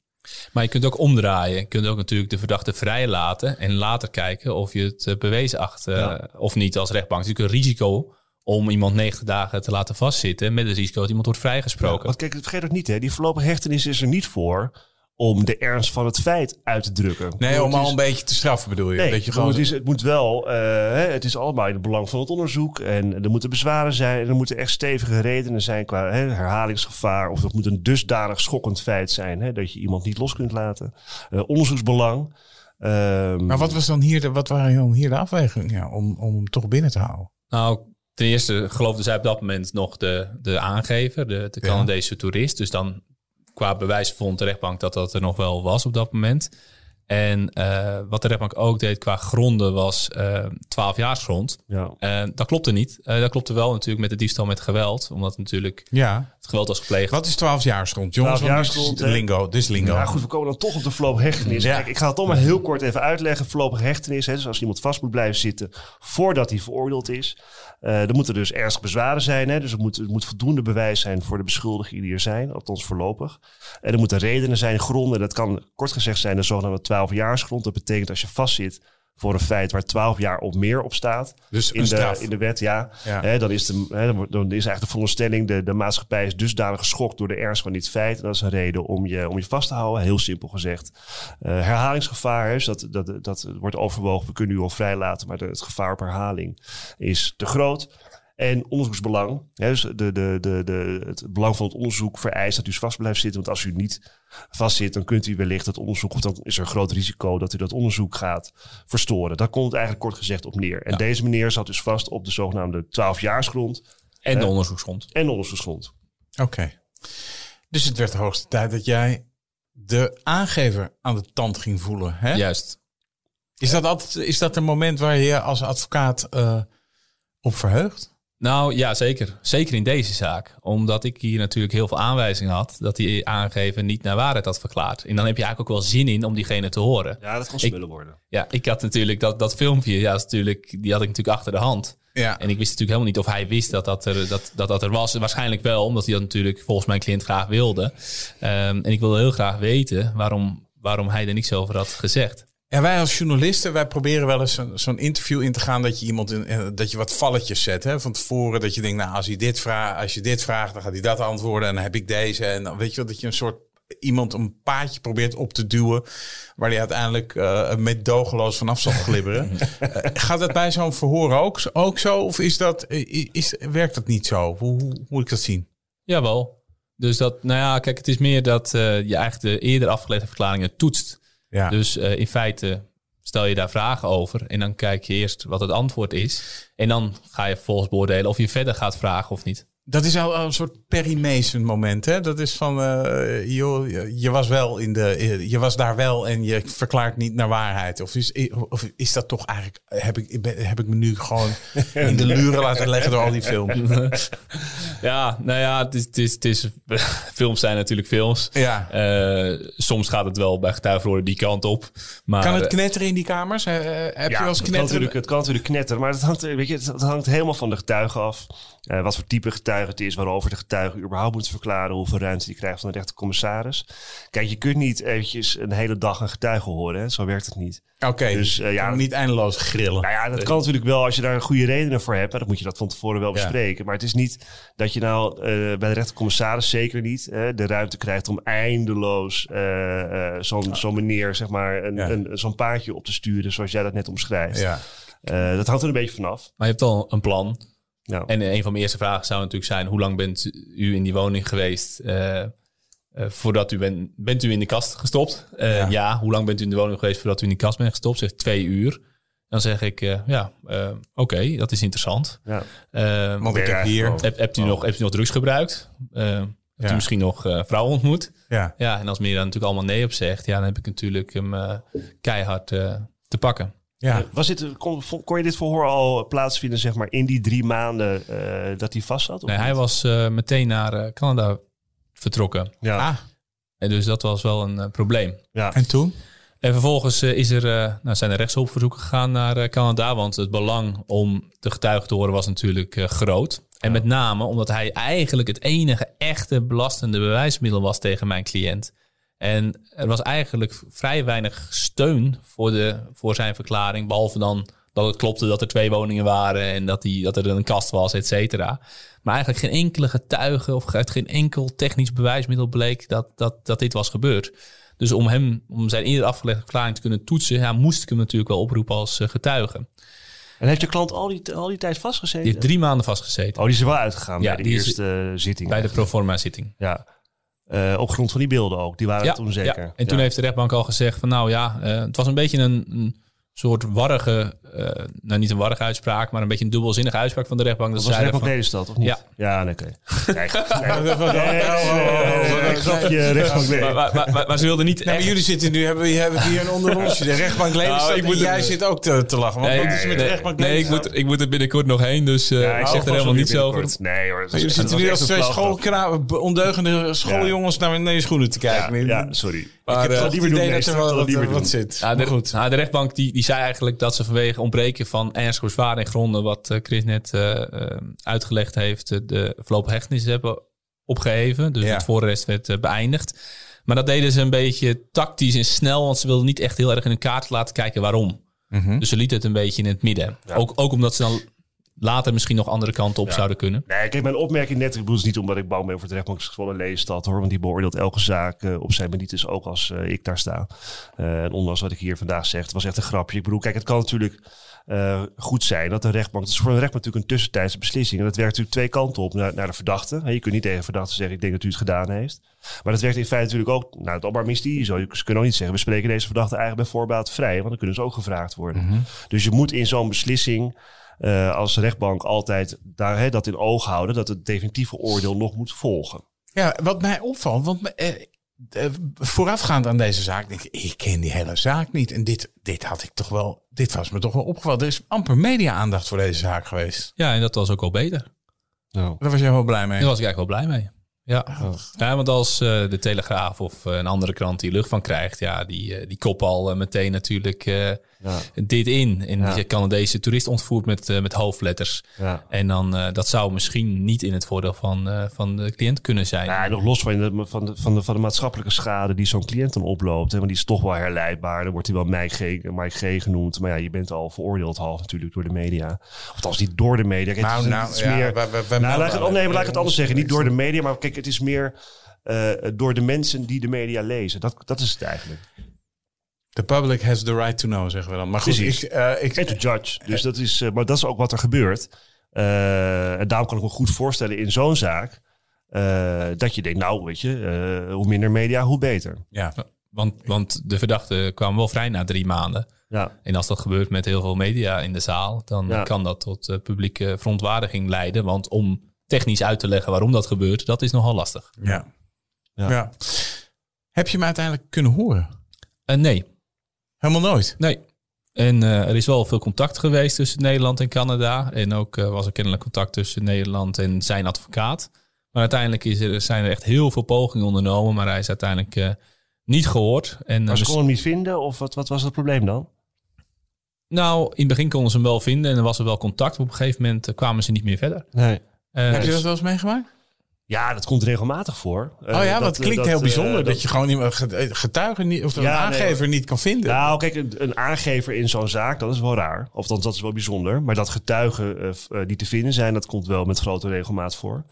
Maar je kunt ook omdraaien. Je kunt ook natuurlijk de verdachte vrijlaten en later kijken of je het eh, bewezen acht eh, Ja. of niet als rechtbank. Het is natuurlijk een risico om iemand 90 dagen te laten vastzitten met het risico dat iemand wordt vrijgesproken. Want kijk, vergeet ook niet, hè, die voorlopige hechtenis is er niet voor om de ernst van het feit uit te drukken. Nee, om al een beetje te straffen bedoel je? Nee, dat je gewoon, het, is, het moet wel, eh, hè, het is allemaal in het belang van het onderzoek. En er moeten bezwaren zijn. En er moeten echt stevige redenen zijn qua hè, herhalingsgevaar. Of het moet een dusdanig schokkend feit zijn hè, dat je iemand niet los kunt laten. Eh, onderzoeksbelang. Ehm, maar wat, was dan hier de, wat waren dan hier de afwegingen ja, om, om hem toch binnen te houden? Nou, ten eerste geloofde zij op dat moment nog de, de aangever, de, de Ja. Canadese toerist. Dus dan qua bewijs vond de rechtbank dat dat er nog wel was op dat moment. En eh, wat de rechtbank ook deed qua gronden was eh 12 grond. ja. Eh, dat klopte niet. Dat klopte wel natuurlijk met de diefstal met geweld. Omdat natuurlijk Ja. Het geweld was gepleegd. Wat is 12 jaar grond? Jongens, 12 want dit is lingo. Dit is lingo. Ja, goed, we komen dan toch op de voorlopige hechtenis. Ja. Kijk, ik ga het toch maar heel kort even uitleggen. Voorlopige hechtenis, hè, dus als iemand vast moet blijven zitten voordat hij veroordeeld is. eh er moeten dus ernstig bezwaren zijn. Hè, dus er moet, er moet voldoende bewijs zijn voor de beschuldigingen die er zijn, althans voorlopig. En er moeten redenen zijn, gronden. Dat kan kort gezegd zijn de zogenaamde 12-jaarsgrond. Dat betekent als je vastzit voor een feit waar 12 jaar of meer op staat. Dus in, de, in de wet, ja. Dan, is de, dan is eigenlijk de veronderstelling... De, de maatschappij is dusdanig geschokt door de ernst van dit feit. En dat is een reden om je, om je vast te houden, heel simpel gezegd. Eh, herhalingsgevaar, dus dat, dat, dat wordt overwogen. We kunnen u al vrijlaten, maar de, het gevaar op herhaling is te groot. En onderzoeksbelang. Hè, dus de, de, de, de, het belang van het onderzoek vereist dat u vast blijft zitten. Want als u niet vastzit, dan kunt u wellicht het onderzoek... of dan is er een groot risico dat u dat onderzoek gaat verstoren. Daar komt het eigenlijk kort gezegd op neer. En deze meneer zat dus vast op de zogenaamde 12-jaarsgrond en de onderzoeksgrond. en de onderzoeksgrond. Oké. Dus het werd de hoogste tijd dat jij de aangever aan de tand ging voelen. Hè? Juist. Is, dat altijd, is dat een moment waar je je als advocaat eh, op verheugt? Nou ja, zeker. Zeker in deze zaak. Omdat ik hier natuurlijk heel veel aanwijzingen had dat die aangever niet naar waarheid had verklaard. En dan heb je eigenlijk ook wel zin in om diegene te horen. Ja, dat kan Ik- smullen worden. Ja, ik had natuurlijk dat, dat filmpje, ja, is natuurlijk, die had ik natuurlijk achter de hand. Ja. En ik wist natuurlijk helemaal niet of hij wist dat dat er, dat, dat, dat er was. Waarschijnlijk wel, omdat hij dat natuurlijk volgens mijn cliënt graag wilde. Ehm, en ik wilde heel graag weten waarom, waarom hij er niks over had gezegd. Ja, wij als journalisten, wij proberen wel eens zo'n interview in te gaan dat je iemand in, eh, dat je wat valletjes zet. Hè? Van tevoren dat je denkt, nou, als, hij dit vraagt, als je dit vraagt, dan gaat hij dat antwoorden en dan heb ik deze. En dan weet je wel dat je een soort iemand een paadje probeert op te duwen, waar hij uiteindelijk eh met dogeloos vanaf zal glibberen. Eh, gaat dat bij zo'n verhoor ook, ook zo? Of is dat, is, werkt dat niet zo? Hoe, hoe moet ik dat zien? Jawel. Dus dat, nou ja, kijk, het is meer dat je eigenlijk de eerder afgelegde verklaringen toetst. Ja. Dus eh, in feite stel je daar vragen over en dan kijk je eerst wat het antwoord is. En dan ga je vervolgens beoordelen of je verder gaat vragen of niet. Dat is al een soort Perry Mason moment, hè? Dat is van, eh, joh, je, was wel in de, je was daar wel en je verklaart niet naar waarheid. Of is, of is dat toch eigenlijk, heb ik, heb ik me nu gewoon in de luren laten leggen door al die films? Ja, nou ja, het is, het is, het is, films zijn natuurlijk films. Ja. Eh, soms gaat het wel bij getuigenverhoren die kant op. Maar, Kan het eh, knetteren in die kamers? Eh, heb je wel eens het kan, knetteren? natuurlijk, het kan natuurlijk knetteren, maar het hangt, weet je, het, hangt helemaal van de getuige af. Eh, wat voor type getuige het is, waarover de getuige überhaupt moet verklaren, hoeveel ruimte die krijgt van de rechtercommissaris. Kijk, je kunt niet eventjes een hele dag een getuige horen, hè? zo werkt het niet. Oké, Dus, dus eh, ja, niet eindeloos grillen. Nou ja, dat kan natuurlijk wel als je daar goede redenen voor hebt. Maar dan moet je dat van tevoren wel Ja. bespreken. Maar het is niet dat je nou eh, bij de rechtercommissaris zeker niet eh, de ruimte krijgt om eindeloos eh, eh, zo'n zo'n meneer, zeg maar, een, Ja. een, zo'n paadje op te sturen zoals jij dat net omschrijft. ja. Eh, dat hangt er een beetje vanaf. maar je hebt al een plan. Nou, En een van mijn eerste vragen zou natuurlijk zijn: hoe lang bent u in die woning geweest? eh, eh, voordat u bent, bent u in de kast gestopt? Eh, Ja. ja. hoe lang bent u in de woning geweest voordat u in de kast bent gestopt? Zegt twee uur. Dan zeg ik, eh, ja, eh, oké, dat is interessant. ja. Eh, Want ik heb hier... heb, hebt, u nog, hebt u nog drugs gebruikt? Eh, hebt Ja. u misschien nog eh, vrouwen ontmoet? Ja. Ja, en als meneer daar natuurlijk allemaal nee op zegt, ja, dan heb ik natuurlijk hem eh, keihard eh, te pakken. Ja. Eh, Was dit, kon, kon je dit verhoor al plaatsvinden, zeg maar, in die drie maanden eh, dat hij vast zat? of Nee, hij was eh, meteen naar eh, Canada vertrokken. Ja, Ah, En dus dat was wel een probleem. ja. en toen? En vervolgens is er, eh, nou, zijn er rechtshulpverzoeken gegaan naar eh, Canada. Want het belang om de getuige te horen was natuurlijk eh, groot. En met name omdat hij eigenlijk het enige echte belastende bewijsmiddel was tegen mijn cliënt. En er was eigenlijk vrij weinig steun voor, de, voor zijn verklaring. Behalve dan dat het klopte dat er twee woningen waren en dat, die, dat er een kast was, et cetera. Maar eigenlijk geen enkele getuige of uit geen enkel technisch bewijsmiddel bleek dat, dat, dat dit was gebeurd. Dus om hem, om zijn eerder afgelegde verklaring te kunnen toetsen, ja, moest ik hem natuurlijk wel oproepen als eh, getuige. En heeft je klant al die, al die tijd vastgezeten? Die heeft drie maanden vastgezeten Oh, die is er wel uitgegaan Ja, bij de eerste eh, zitting. bij de proforma zitting. Ja. Eh, op grond van die beelden ook. Die waren Ja, toen zeker. ja. En toen Ja. heeft de rechtbank al gezegd van nou ja, eh, het was een beetje een, een soort warrige, eh, nou niet een warrige uitspraak, maar een beetje een dubbelzinnige uitspraak van de rechtbank. Dat Dat was zeiden rechtbank van, Nederstad, of niet? Ja. Ja, nee, oké. Nee. Nee, grapje, rechtbank maar, maar, maar, maar, ze wilden niet Nee, echt- jullie zitten nu, hebben, hebben hier een onderonsje. De rechtbank Lelystad Nou, jij het- zit ook te, te lachen. Want Nee, wat is er met de rechtbank nee, ik, moet, ik moet er binnenkort nog heen, dus eh, Ja, ik zeg er helemaal niets over. Nee hoor. jullie zitten nu als twee ondeugende schooljongens naar, je schoenen te kijken. Ja, sorry. ik Maar, heb eh, het idee dat er wel wat, zit. De, goed. nou, de rechtbank die, die zei eigenlijk dat ze vanwege ontbreken van ernstige bezwaren en gronden, wat eh, Chris net eh, eh, uitgelegd heeft, de voorlopige hechtenis hebben opgeheven. Dus Ja. het voorarrest werd beëindigd. Maar dat deden ze een beetje tactisch en snel, want ze wilden niet echt heel erg in hun kaart laten kijken waarom. Mhm. Dus ze lieten het een beetje in het midden. Ook, ook omdat ze dan later misschien nog andere kanten op zouden kunnen. Nee, kijk, mijn opmerking net, ik bedoel het niet omdat ik bang ben voor de rechtbank Zwolle Lelystad hoor, want die beoordeelt elke zaak eh, op zijn merites ook als eh, ik daar sta. Eh, en ondanks wat ik hier vandaag zeg, het was echt een grapje. Ik bedoel, kijk, het kan natuurlijk goed zijn dat de rechtbank, het is voor een rechtbank natuurlijk een tussentijdse beslissing en dat werkt natuurlijk twee kanten op naar, naar de verdachte. Je kunt niet tegen verdachte zeggen, ik denk dat u het gedaan heeft. Maar dat werkt in feite natuurlijk ook naar het Openbaar Ministerie zo. Ze kunnen ook niet zeggen, we spreken deze verdachte eigenlijk bij voorbaat vrij, want dan kunnen ze ook gevraagd worden. Dus je moet in zo'n beslissing eh, als rechtbank altijd daar, hè, dat in oog houden dat het definitieve oordeel nog moet volgen. Ja, wat mij opvalt, want eh, eh, voorafgaand aan deze zaak denk ik, ik ken die hele zaak niet. En dit, dit had ik toch wel, dit was me toch wel opgevallen. Er is amper media-aandacht voor deze zaak geweest. Ja, en dat was ook wel beter. Nou. Daar was jij wel blij mee. Daar was ik eigenlijk wel blij mee. Ja, ja want als eh, de Telegraaf of een andere krant die lucht van krijgt, ja, die, die kop al meteen natuurlijk eh, Ja. dit in. En Ja. die Canadese toerist ontvoerd met, eh, met hoofdletters. Ja. En dan, eh, dat zou misschien niet in het voordeel van, eh, van de cliënt kunnen zijn. Nou, nog los van de, van, de, van, de, van de maatschappelijke schade die zo'n cliënt dan oploopt. Hè, want die is toch wel herleidbaar. Dan wordt hij wel Mike G, Mike G genoemd. Maar ja, je bent al veroordeeld half natuurlijk door de media. Of althans niet door de media. Kijk, Nou, het is, nou, het is ja, meer... we- we- we nou, laat ik het, oh, nee, maar laat ik het anders zeggen. Niet door de media, maar kijk, het is meer eh, door de mensen die de media lezen. Dat, dat is het eigenlijk. The public has the right to know, zeggen we dan. Maar goed, Precies. ik, eh, ik, En to judge. Dus dat is, eh, maar dat is ook wat er gebeurt. Eh, en daarom kan ik me goed voorstellen in zo'n zaak. eh, dat je denkt, nou weet je, eh, hoe minder media, hoe beter. ja. Want, want de verdachte kwam wel vrij na drie maanden. Ja, En als dat gebeurt met heel veel media in de zaal, dan Ja. kan dat tot publieke verontwaardiging leiden. Want om technisch uit te leggen waarom dat gebeurt, dat is nogal lastig. Ja. Ja. ja. Heb je hem uiteindelijk kunnen horen? Uh, nee. Helemaal nooit? Nee. En uh, er is wel veel contact geweest tussen Nederland en Canada. En ook uh, was er kennelijk contact tussen Nederland en zijn advocaat. Maar uiteindelijk is er, zijn er echt heel veel pogingen ondernomen. Maar hij is uiteindelijk uh, niet gehoord. En, maar ze konden hem niet vinden? Of wat, wat was het probleem dan? Nou, in het begin konden ze hem wel vinden. En er was er wel contact. Maar op een gegeven moment kwamen ze niet meer verder. Nee. Heb je dat wel eens meegemaakt? Ja, dat komt regelmatig voor. Oh ja, dat, dat klinkt dat, heel bijzonder. Uh, dat, dat, je gewoon iemand getuigen niet, of een ja, aangever nee, niet kan vinden. Nou, kijk, een, een, aangever in zo'n zaak, dat is wel raar. Of dat, dat is wel bijzonder. Maar dat getuigen die te vinden zijn, dat komt wel met grote regelmaat voor.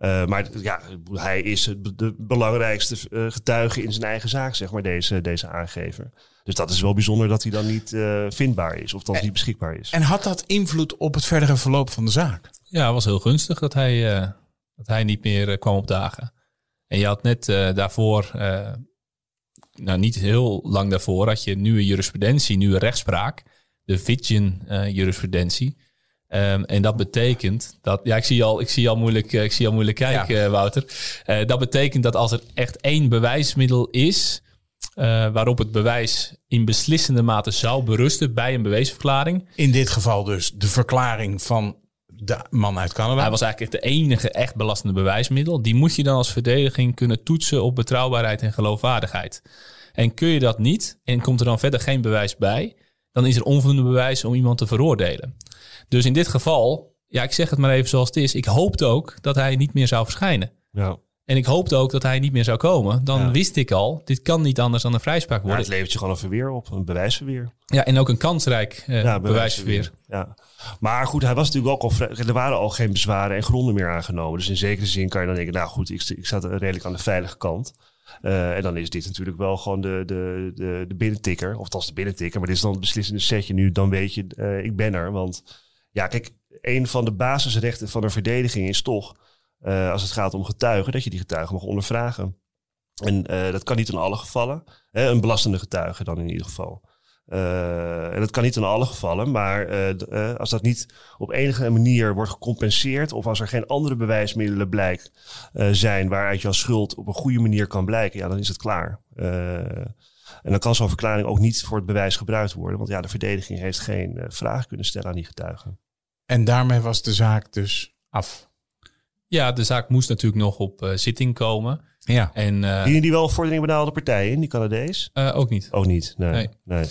Uh, maar ja, hij is de belangrijkste getuige in zijn eigen zaak, zeg maar, deze, deze aangever. Dus dat is wel bijzonder dat hij dan niet uh, vindbaar is, of dat niet beschikbaar is. En had dat invloed op het verdere verloop van de zaak? Ja, het was heel gunstig dat hij, uh, dat hij niet meer uh, kwam opdagen. En je had net daarvoor, nou niet heel lang daarvoor, had je nieuwe jurisprudentie, nieuwe rechtspraak. De Fitchin-jurisprudentie. Um, en dat betekent dat, ja, ik zie al, ik zie al moeilijk, ik zie al moeilijk kijken, ja. Wouter. Uh, dat betekent dat als er echt één bewijsmiddel is, uh, waarop het bewijs in beslissende mate zou berusten bij een beweesverklaring. In dit geval dus de verklaring van de man uit Canada. Hij was eigenlijk de enige echt belastende bewijsmiddel. Die moet je dan als verdediging kunnen toetsen op betrouwbaarheid en geloofwaardigheid. En kun je dat niet en komt er dan verder geen bewijs bij, dan is er onvoldoende bewijs om iemand te veroordelen. Dus in dit geval, ja, ik zeg het maar even zoals het is. Ik hoopte ook dat hij niet meer zou verschijnen. Ja. En ik hoopte ook dat hij niet meer zou komen. Dan Ja. wist ik al, dit kan niet anders dan een vrijspraak Maar worden. het levert je gewoon een verweer op, een bewijsverweer. Ja, en ook een kansrijk eh Ja, bewijsverweer. Ja. Maar goed, hij was natuurlijk ook al er waren al geen bezwaren en gronden meer aangenomen. Dus in zekere zin kan je dan denken, nou goed, ik, ik sta redelijk aan de veilige kant. Eh, en dan is dit natuurlijk wel gewoon de, de, de, de binnentikker. Of althans de binnentikker, maar dit is dan het beslissende setje. Nu dan weet je, eh, ik ben er. Want ja, kijk, een van de basisrechten van een verdediging is toch, eh, als het gaat om getuigen, dat je die getuigen mag ondervragen. En dat kan niet in alle gevallen. Hè, een belastende getuige dan in ieder geval. Eh, en dat kan niet in alle gevallen, maar eh, eh, als dat niet op enige manier wordt gecompenseerd, of als er geen andere bewijsmiddelen blijkt eh, zijn waaruit jouw schuld op een goede manier kan blijken, ja, dan is het klaar. Eh, en dan kan zo'n verklaring ook niet voor het bewijs gebruikt worden, want ja, de verdediging heeft geen eh, vraag kunnen stellen aan die getuigen. En daarmee was de zaak dus af. Ja, de zaak moest natuurlijk nog op eh, zitting komen. Ja. En eh, Dienen die wel vordering benaalde partijen in, die Canadees? eh, ook niet. Ook niet, nee. Nee. nee.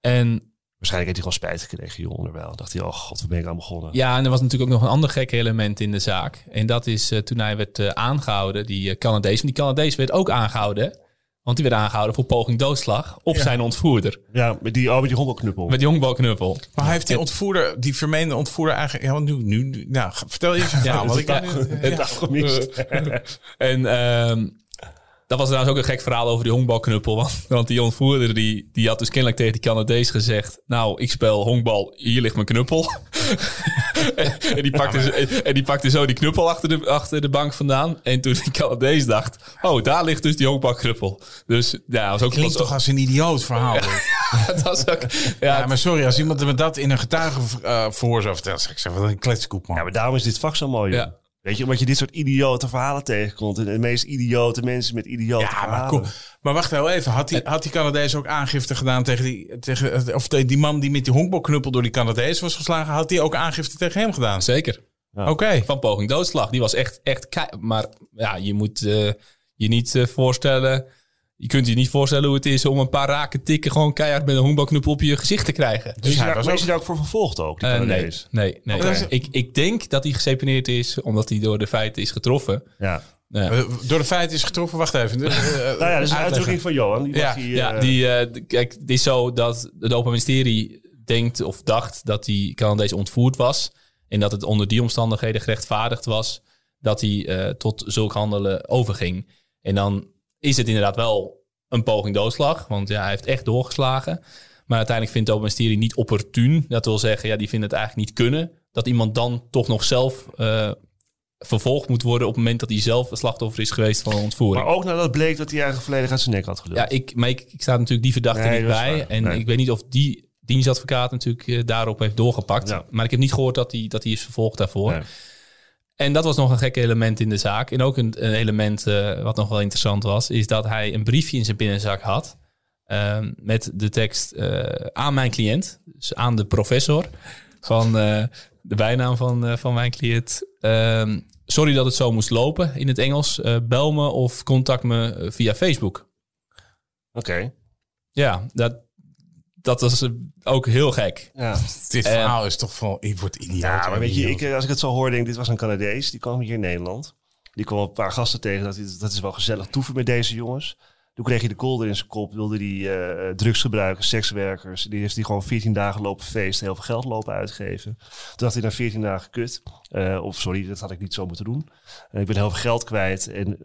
En Waarschijnlijk heeft hij gewoon spijt gekregen, joh, onderwijl. Dacht hij, oh god, waar ben ik aan begonnen? ja, en er was natuurlijk ook nog een ander gek element in de zaak. En dat is eh, toen hij werd eh, aangehouden, die Canadees. Want die Canadees werd ook aangehouden. Want die werd aangehouden voor poging doodslag op zijn ontvoerder. Ja, met die, oh, met die hongerknuppel. Met die honkbalknuppel. Maar hij heeft die ontvoerder, die vermeende ontvoerder eigenlijk... Ja, want nu, nu, nou, vertel je eens een verhaal. dat want ik nu- het ja. dag gemist. En ehm, dat was trouwens ook een gek verhaal over die honkbalknuppel. Want, want die ontvoerder die, die had dus kennelijk tegen die Canadees gezegd... Nou, ik speel honkbal, hier ligt mijn knuppel. en, en die pakte, zo- en die pakte zo die knuppel achter de, achter de bank vandaan. En toen die Canadees dacht... Oh, daar ligt dus die honkbalknuppel. Dus ja, was ook... Klinkt was, toch als een idioot verhaal. dit. dat was ook... Ja, Ja, maar sorry, als iemand me dat in een getuigenverhoor zou vertellen, zou ik zeggen, wat een kletskoep, man. Ja, maar daarom is dit vak zo mooi. Ja. Weet je, omdat je dit soort idiote verhalen tegenkomt. En de meest idiote mensen met idiote Ja, maar, verhalen. cool. maar wacht heel even. Had die, had die Canadees ook aangifte gedaan tegen die... Tegen, of die die man die met die honkbalknuppel door die Canadees was geslagen... had die ook aangifte tegen hem gedaan? zeker. Oké. Van poging doodslag. Die was echt, echt kei- Maar ja, je moet eh, je niet eh, voorstellen... Je kunt je niet voorstellen hoe het is om een paar raken tikken... gewoon keihard met een honkbalknuppel op je gezicht te krijgen. Dus hij hij was ook- daar ook voor vervolgd ook, die Eh, nee, nee, nee. Ik, ik denk dat hij geseponeerd is omdat hij door de feiten is getroffen. Ja. Ja, Eh, Door de feiten is getroffen. Wacht even. Eh, Nou ja, dat is een uitdrukking van Johan. Die Ja, hier, ja die, eh, kijk, het is zo dat het Openbaar Ministerie denkt of dacht dat die Canadees ontvoerd was. En dat het onder die omstandigheden gerechtvaardigd was dat hij eh, tot zulk handelen overging. En dan is het inderdaad wel een poging doodslag, want ja, hij heeft echt doorgeslagen. Maar uiteindelijk vindt het Openbaar Ministerie niet opportun. Dat wil zeggen, ja, die vinden het eigenlijk niet kunnen. Dat iemand dan toch nog zelf eh, vervolgd moet worden op het moment dat hij zelf het slachtoffer is geweest van een ontvoering. Maar ook nadat bleek dat hij eigenlijk volledig uit zijn nek had geduld. Ja, ik, maar ik, ik sta natuurlijk die verdachte Nee, niet bij. waar. En Nee. ik weet niet of die dienstadvocaat natuurlijk eh, daarop heeft doorgepakt. Ja. Maar ik heb niet gehoord dat hij, dat hij is vervolgd daarvoor. Nee. En dat was nog een gek element in de zaak. En ook een, een element uh, wat nog wel interessant was, is dat hij een briefje in zijn binnenzak had. Uh, met de tekst uh, aan mijn cliënt, dus aan de professor van de bijnaam van, van mijn cliënt. Ehm, sorry dat het zo moest lopen in het Engels. bel me of contact me via Facebook. Oké. Ja, dat, dat was ook heel gek. Ja. Dit verhaal is toch van, ik word idioot. Ja, maar weet je, ik, als ik het zo hoor, denk dit was een Canadees. Die kwam hier in Nederland. Die kwam een paar gasten tegen. Dat, dat is wel gezellig toeven met deze jongens. Toen kreeg hij de kolder in zijn kop. Wilde die uh, drugs gebruiken, sekswerkers. Die heeft die gewoon 14 dagen lopen feesten. Heel veel geld lopen uitgeven. Toen dacht hij na 14 dagen kut. Uh, of sorry, dat had ik niet zo moeten doen. Uh, ik ben heel veel geld kwijt. En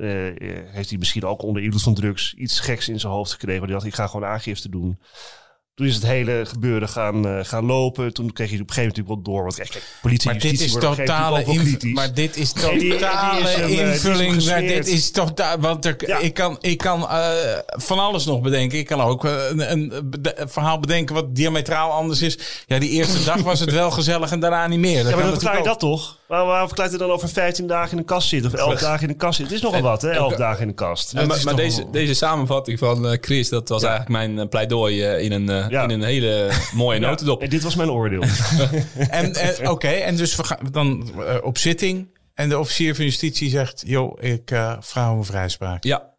heeft hij misschien ook onder invloed van drugs iets geks in zijn hoofd gekregen. Die dacht, ik ga gewoon aangifte doen. Toen is het hele gebeuren gaan, uh, gaan lopen. Toen kreeg je op een gegeven moment wel door. Want kijk, politie maar dit is totale Maar dit is totale invulling. Dit is totaal. Want er, ja. ik kan, ik kan uh, van alles nog bedenken. Ik kan ook een, een, een, verhaal bedenken wat diametraal anders is. Ja, die eerste dag was het wel gezellig en daarna niet meer. Dat ja, maar dan verklaar je dat toch? Waarom, waarom verklaart hij dan over 15 dagen in de kast zitten? Of 11 dagen in de kast zitten? Het is nogal wat, hè? 11 dagen in de kast. maar, maar deze, deze samenvatting van Chris, dat was eigenlijk mijn pleidooi in een ja. in een hele mooie ja. notendop. En dit was mijn oordeel. en, en Oké, en dus we gaan dan uh, op zitting. En de officier van justitie zegt: joh, ik uh, vraag om vrijspraak. Ja.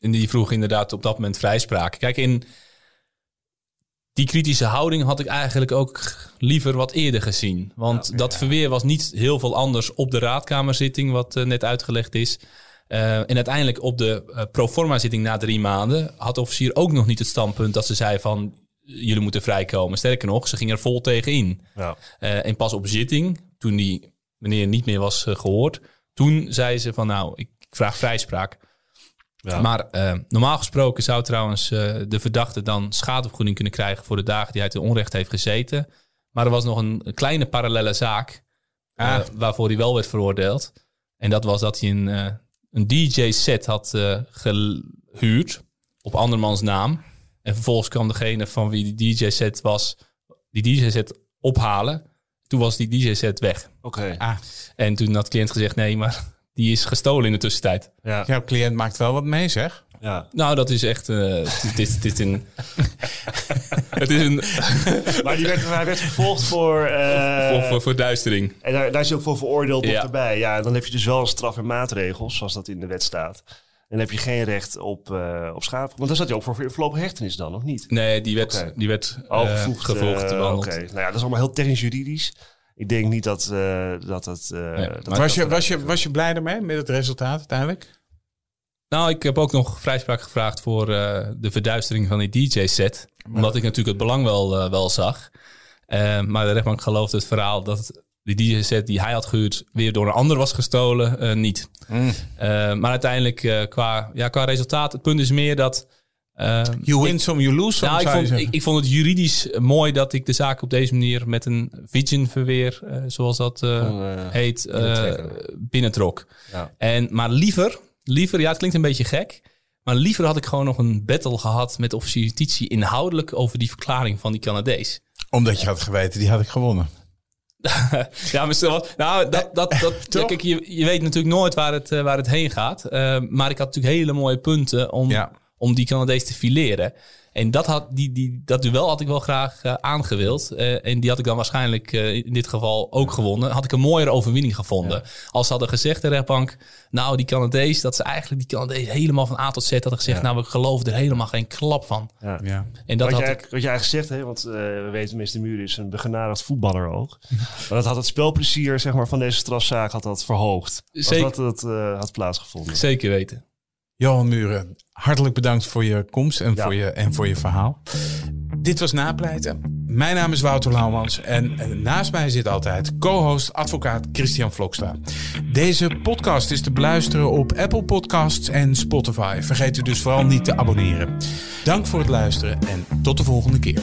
En die vroeg inderdaad op dat moment vrijspraak. Kijk, in die kritische houding had ik eigenlijk ook liever wat eerder gezien. Want dat verweer was niet heel veel anders op de raadkamerzitting, wat uh, net uitgelegd is. Uh, en uiteindelijk op de uh, proforma zitting na drie maanden had de officier ook nog niet het standpunt dat ze zei van jullie moeten vrijkomen. Sterker nog, ze gingen er vol tegen in. Ja. En pas op zitting, toen die meneer niet meer was gehoord, toen zei ze van nou, ik vraag vrijspraak. Ja. Maar uh, normaal gesproken zou trouwens de verdachte dan schadevergoeding kunnen krijgen voor de dagen die hij ten onrecht heeft gezeten. Maar er was nog een, kleine parallele zaak ah. waarvoor hij wel werd veroordeeld. En dat was dat hij een, een DJ-set had gehuurd op andermans naam. En vervolgens kwam degene van wie die DJ-set was, die DJ-set ophalen. Toen was die DJ-set weg. Oké. Ah. En toen had de cliënt gezegd, nee, maar die is gestolen in de tussentijd. Ja. Jouw cliënt maakt wel wat mee, zeg. Ja. Nou, dat is echt. Uh, dit, dit, een. het is een. maar die werd, hij werd vervolgd voor, uh, voor, voor. Voor duistering. En daar, daar is hij ook voor veroordeeld ja. erbij. Ja, dan heb je dus wel een straf en maatregels, zoals dat in de wet staat dan heb je geen recht op, uh, op schade. Want dan zat je ook voor voorlopige hechtenis dan, of niet? Nee, die werd, okay. die werd uh, gevolgd. Uh, Oké, okay. nou ja, dat is allemaal heel technisch juridisch. Ik denk niet dat dat... dat, nee, dat was, je, was, je, was je blij ermee met het resultaat uiteindelijk? Nou, ik heb ook nog vrijspraak gevraagd voor de verduistering van die DJ-set. Omdat ik natuurlijk het belang wel, wel zag. maar de rechtbank geloofde het verhaal dat die DJ-set die hij had gehuurd weer door een ander was gestolen, uh, niet. Mm. Uh, maar uiteindelijk uh, qua, ja, qua resultaat, het punt is meer dat... you win some, you lose some, nou, ik, vond, ik, ik, vond het juridisch mooi dat ik de zaak op deze manier met een vision verweer, zoals dat heet, binnentrok. Ja. En, maar liever, liever, ja het klinkt een beetje gek, maar liever had ik gewoon nog een battle gehad met officier justitie inhoudelijk over die verklaring van die Canadees. Omdat je had geweten, die had ik gewonnen. ja, maar stel, nou, dat, dat, dat, ja, kijk, je, je weet natuurlijk nooit waar het, uh, waar het heen gaat. Uh, maar ik had natuurlijk hele mooie punten om, ja. Om die Canadees te fileren. En dat, had, die, die, dat duel had ik wel graag uh, aangewild. Uh, en die had ik dan waarschijnlijk uh, in dit geval ook gewonnen. Had ik een mooiere overwinning gevonden. Ja. Als ze hadden gezegd, de rechtbank... nou, die Canadees, dat ze eigenlijk die Canadees helemaal van A tot Z hadden gezegd... Ja. nou, we geloven er helemaal geen klap van. Ja. ja. En dat wat, had ik... wat jij eigenlijk zegt, hè, want we weten, Mr. Muur is een begenadigd voetballer ook. maar dat had het spelplezier zeg maar, van deze strafzaak had dat verhoogd. Zeker. Als dat het had plaatsgevonden. Zeker weten. Johan Muren, hartelijk bedankt voor je komst en, ja. voor, je, en voor je verhaal. Dit was Napleiten. Mijn naam is Wouter Lauwmans en naast mij zit altijd co-host advocaat Christian Vlokstra. Deze podcast is te beluisteren op Apple Podcasts en Spotify. Vergeet u dus vooral niet te abonneren. Dank voor het luisteren en tot de volgende keer.